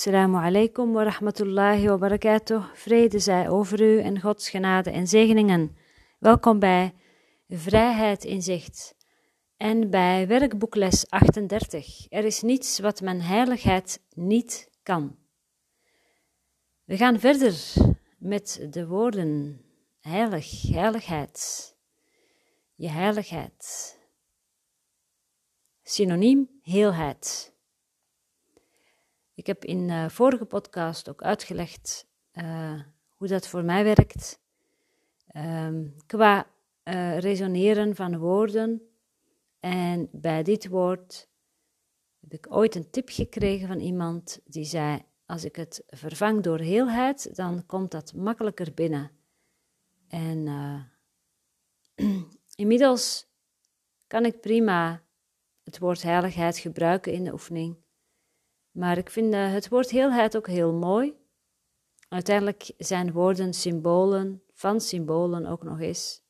Assalamu alaikum wa rahmatullahi wa barakatuh. Vrede zij over u en Gods genade en zegeningen. Welkom bij Vrijheid in Zicht en bij werkboekles 38. Er is niets wat mijn heiligheid niet kan. We gaan verder met de woorden heilig, heiligheid, je heiligheid. Synoniem heelheid. Ik heb in de vorige podcast ook uitgelegd uh, hoe dat voor mij werkt. Um, qua uh, resoneren van woorden. En bij dit woord heb ik ooit een tip gekregen van iemand die zei: Als ik het vervang door heelheid, dan komt dat makkelijker binnen. En inmiddels kan ik prima het woord heiligheid gebruiken in de oefening. Maar ik vind uh, het woord heelheid ook heel mooi. Uiteindelijk zijn woorden symbolen, van symbolen ook nog eens.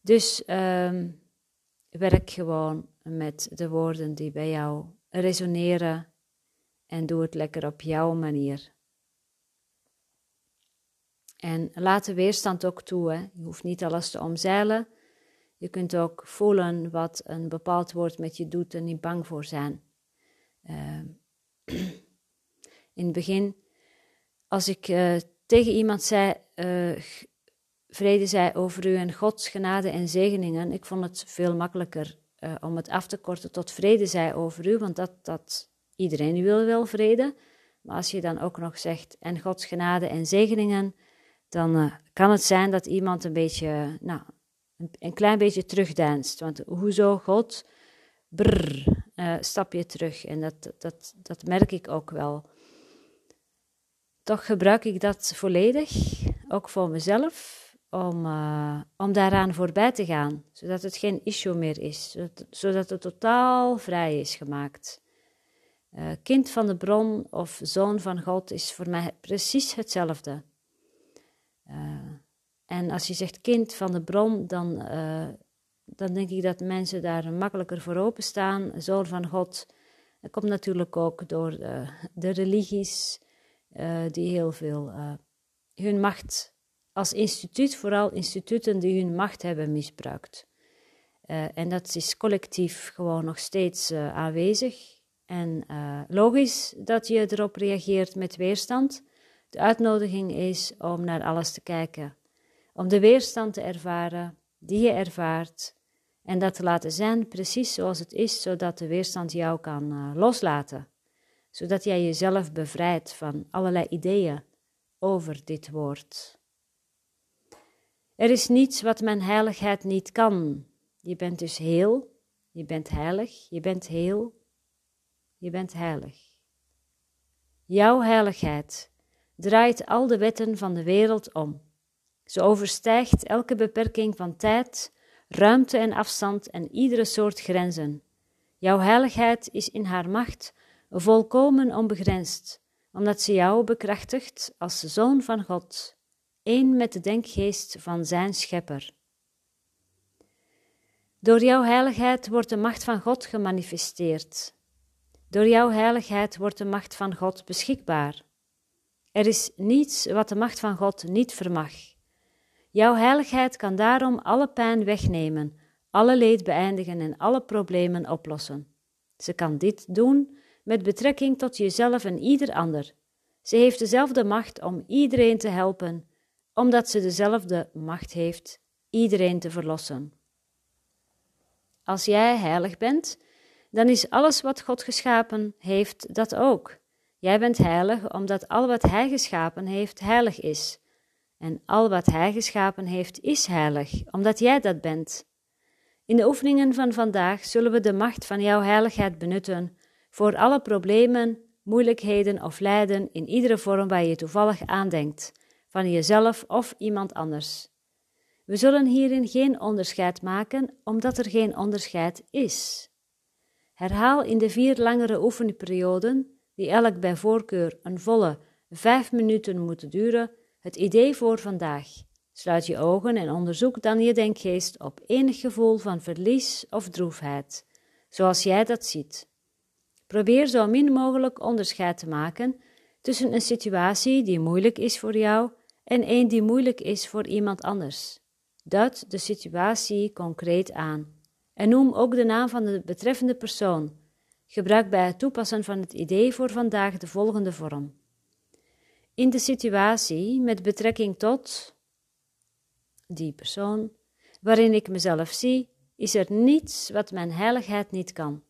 Dus um, werk gewoon met de woorden die bij jou resoneren en doe het lekker op jouw manier. En laat de weerstand ook toe. Hè. Je hoeft niet alles te omzeilen. Je kunt ook voelen wat een bepaald woord met je doet en niet bang voor zijn. Uh, in het begin, als ik uh, tegen iemand zei, uh, vrede zij over u en Gods genade en zegeningen, ik vond het veel makkelijker uh, om het af te korten tot vrede zij over u, want dat, dat iedereen wil wel vrede. Maar als je dan ook nog zegt en Gods genade en zegeningen, dan kan het zijn dat iemand een beetje, nou, een, een klein beetje terugdeinst. Want hoezo God? Uh, stapje terug. En dat, dat, dat merk ik ook wel. Toch gebruik ik dat volledig, ook voor mezelf, om, uh, om daaraan voorbij te gaan, zodat het geen issue meer is, zodat, het totaal vrij is gemaakt. Uh, kind van de bron of zoon van God is voor mij precies hetzelfde. en als je zegt kind van de bron, dan dan denk ik dat mensen daar makkelijker voor openstaan. Zoon van God. Dat komt natuurlijk ook door de, de religies, uh, die heel veel hun macht als instituut, vooral instituten die hun macht hebben misbruikt. En dat is collectief gewoon nog steeds aanwezig. En logisch dat je erop reageert met weerstand. De uitnodiging is om naar alles te kijken, om de weerstand te ervaren die je ervaart en dat te laten zijn precies zoals het is, zodat de weerstand jou kan uh, loslaten. Zodat jij jezelf bevrijdt van allerlei ideeën over dit woord. Er is niets wat mijn heiligheid niet kan. Je bent dus heel, je bent heilig, je bent heel, je bent heilig. Jouw heiligheid draait al de wetten van de wereld om. Ze overstijgt elke beperking van tijd, ruimte en afstand en iedere soort grenzen. Jouw heiligheid is in haar macht volkomen onbegrensd, omdat ze jou bekrachtigt als zoon van God, één met de denkgeest van zijn schepper. Door jouw heiligheid wordt de macht van God gemanifesteerd. Door jouw heiligheid wordt de macht van God beschikbaar. Er is niets wat de macht van God niet vermag. Jouw heiligheid kan daarom alle pijn wegnemen, alle leed beëindigen en alle problemen oplossen. Ze kan dit doen met betrekking tot jezelf en ieder ander. Ze heeft dezelfde macht om iedereen te helpen, omdat ze dezelfde macht heeft iedereen te verlossen. Als jij heilig bent, dan is alles wat God geschapen heeft dat ook. Jij bent heilig omdat al wat Hij geschapen heeft heilig is. En al wat Hij geschapen heeft is heilig, omdat jij dat bent. In de oefeningen van vandaag zullen we de macht van jouw heiligheid benutten voor alle problemen, moeilijkheden of lijden in iedere vorm waar je toevallig aandenkt, van jezelf of iemand anders. We zullen hierin geen onderscheid maken, omdat er geen onderscheid is. Herhaal in de vier langere oefenperioden, die elk bij voorkeur een volle vijf minuten moeten duren, het idee voor vandaag. Sluit je ogen en onderzoek dan je denkgeest op enig gevoel van verlies of droefheid, zoals jij dat ziet. Probeer zo min mogelijk onderscheid te maken tussen een situatie die moeilijk is voor jou en een die moeilijk is voor iemand anders. Duid de situatie concreet aan en noem ook de naam van de betreffende persoon. Gebruik bij het toepassen van het idee voor vandaag de volgende vorm. In de situatie met betrekking tot die persoon waarin ik mezelf zie, is er niets wat mijn heiligheid niet kan.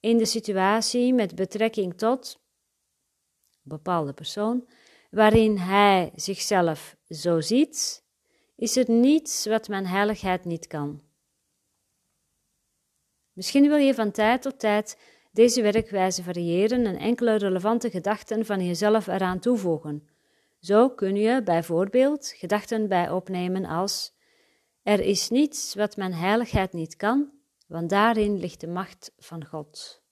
In de situatie met betrekking tot bepaalde persoon waarin hij zichzelf zo ziet, is er niets wat mijn heiligheid niet kan. Misschien wil je van tijd tot tijd deze werkwijze variëren en enkele relevante gedachten van jezelf eraan toevoegen. Zo kun je bijvoorbeeld gedachten bij opnemen als: Er is niets wat mijn heiligheid niet kan, want daarin ligt de macht van God.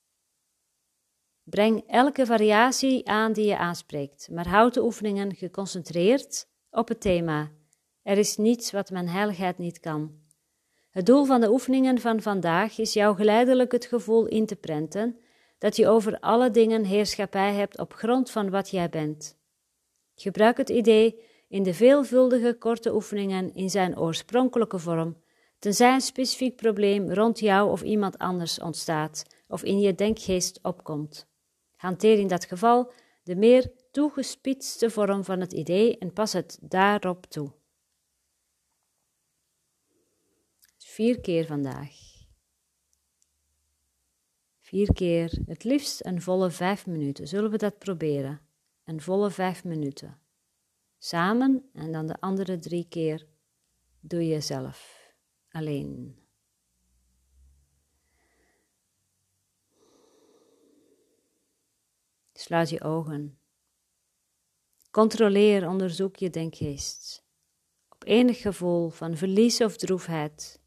Breng elke variatie aan die je aanspreekt, maar houd de oefeningen geconcentreerd op het thema. Er is niets wat mijn heiligheid niet kan. Het doel van de oefeningen van vandaag is jou geleidelijk het gevoel in te prenten dat je over alle dingen heerschappij hebt op grond van wat jij bent. Gebruik het idee in de veelvuldige korte oefeningen in zijn oorspronkelijke vorm, tenzij een specifiek probleem rond jou of iemand anders ontstaat of in je denkgeest opkomt. Hanteer in dat geval de meer toegespitste vorm van het idee en pas het daarop toe. Vier keer vandaag. Vier keer, het liefst een volle vijf minuten. Zullen we dat proberen? Een volle vijf minuten. Samen en dan de andere drie keer doe je zelf. Alleen. Sluit je ogen. Controleer, onderzoek je denkgeest. Op enig gevoel van verlies of droefheid.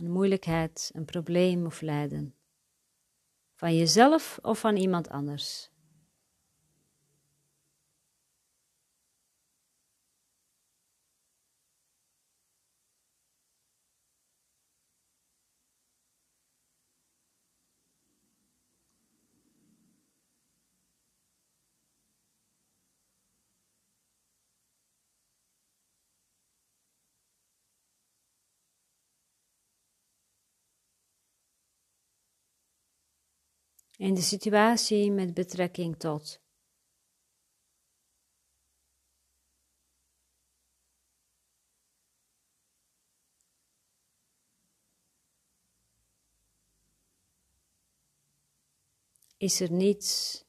Een moeilijkheid, een probleem of lijden. Van jezelf of van iemand anders. In de situatie met betrekking tot. Is er niets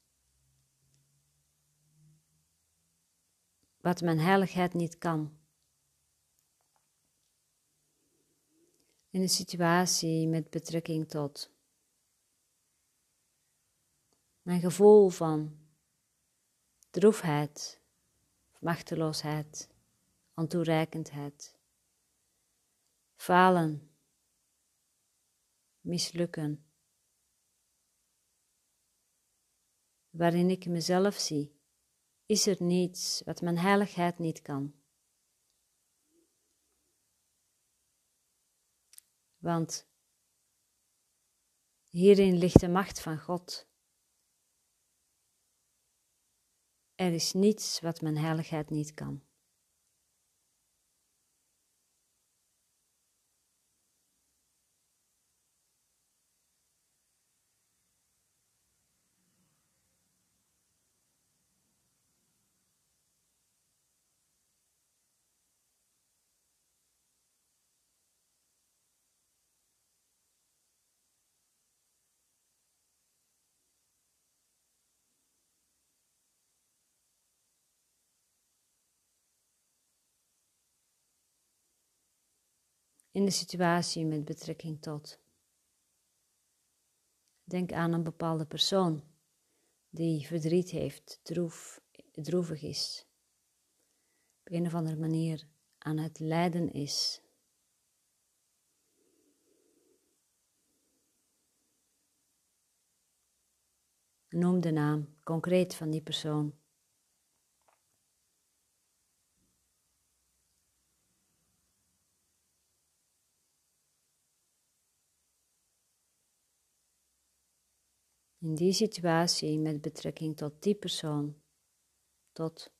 wat mijn heiligheid niet kan? In een situatie met betrekking tot. Mijn gevoel van droefheid, machteloosheid, ontoereikendheid, falen, mislukken, waarin ik mezelf zie, is er niets wat mijn heiligheid niet kan. Want hierin ligt de macht van God. Er is niets wat mijn heiligheid niet kan. In de situatie met betrekking tot. Denk aan een bepaalde persoon die verdriet heeft, droef, droevig is, op een of andere manier aan het lijden is. Noem de naam concreet van die persoon. In die situatie met betrekking tot die persoon, tot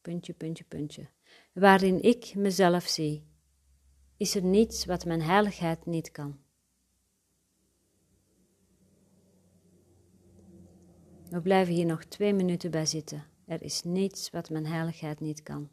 puntje, puntje, puntje, waarin ik mezelf zie, is er niets wat mijn heiligheid niet kan. We blijven hier nog twee minuten bij zitten. Er is niets wat mijn heiligheid niet kan.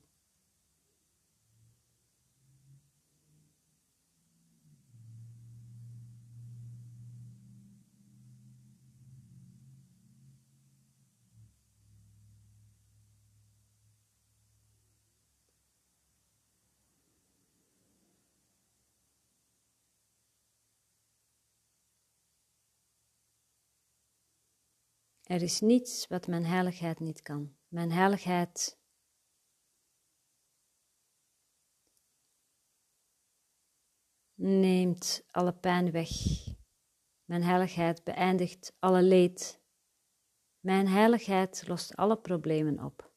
Er is niets wat mijn heiligheid niet kan. Mijn heiligheid neemt alle pijn weg. Mijn heiligheid beëindigt alle leed. Mijn heiligheid lost alle problemen op.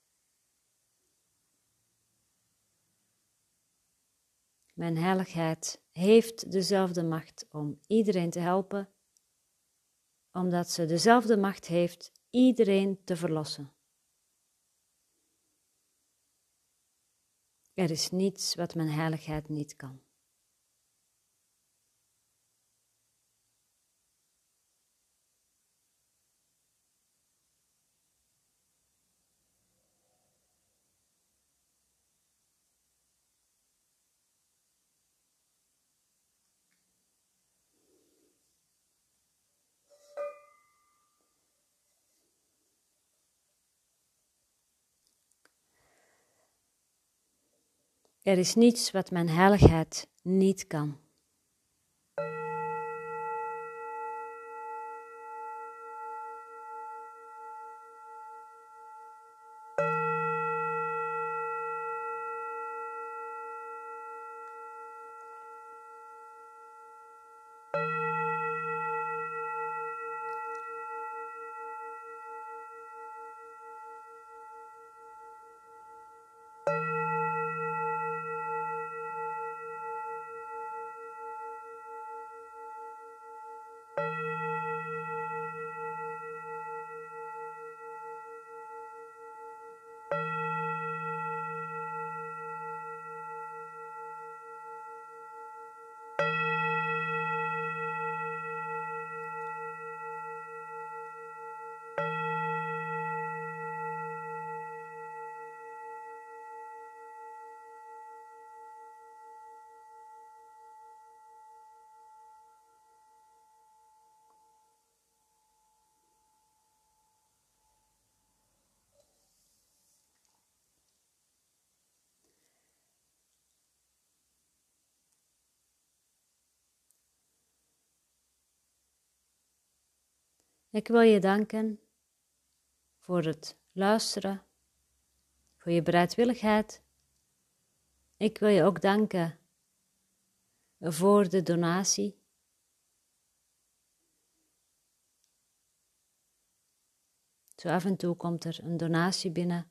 Mijn heiligheid heeft dezelfde macht om iedereen te helpen omdat ze dezelfde macht heeft iedereen te verlossen. Er is niets wat mijn heiligheid niet kan. Er is niets wat mijn heiligheid niet kan. Ik wil je danken voor het luisteren, voor je bereidwilligheid. Ik wil je ook danken voor de donatie. Zo af en toe komt er een donatie binnen.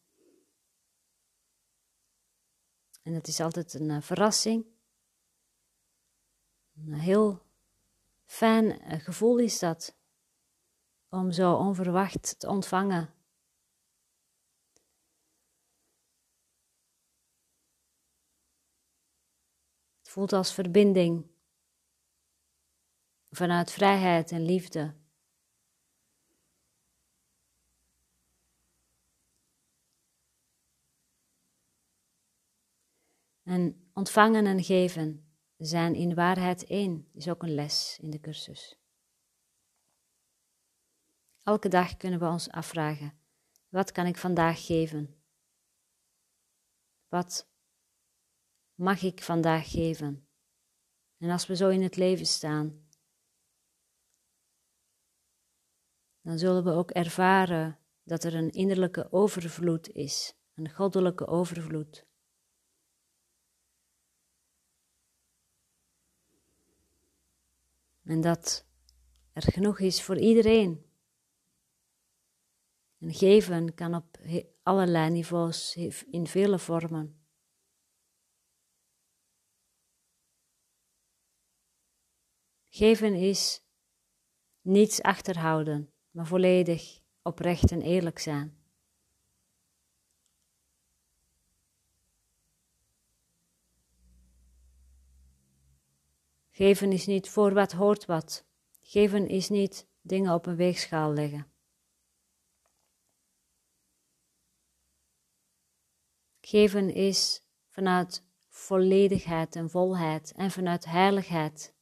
En het is altijd een uh, verrassing. Een heel fijn uh, gevoel is dat om zo onverwacht te ontvangen. Het voelt als verbinding vanuit vrijheid en liefde. En ontvangen en geven zijn in waarheid één, is ook een les in de cursus. Elke dag kunnen we ons afvragen: wat kan ik vandaag geven? Wat mag ik vandaag geven? En als we zo in het leven staan, dan zullen we ook ervaren dat er een innerlijke overvloed is, een goddelijke overvloed. En dat er genoeg is voor iedereen. En geven kan op allerlei niveaus, in vele vormen. Geven is niets achterhouden, maar volledig oprecht en eerlijk zijn. Geven is niet voor wat hoort wat. Geven is niet dingen op een weegschaal leggen. Geven is vanuit volledigheid en volheid en vanuit heiligheid.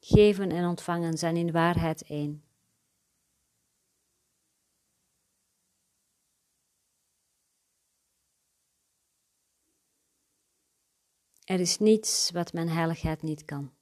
Geven en ontvangen zijn in waarheid één. Er is niets wat mijn heiligheid niet kan.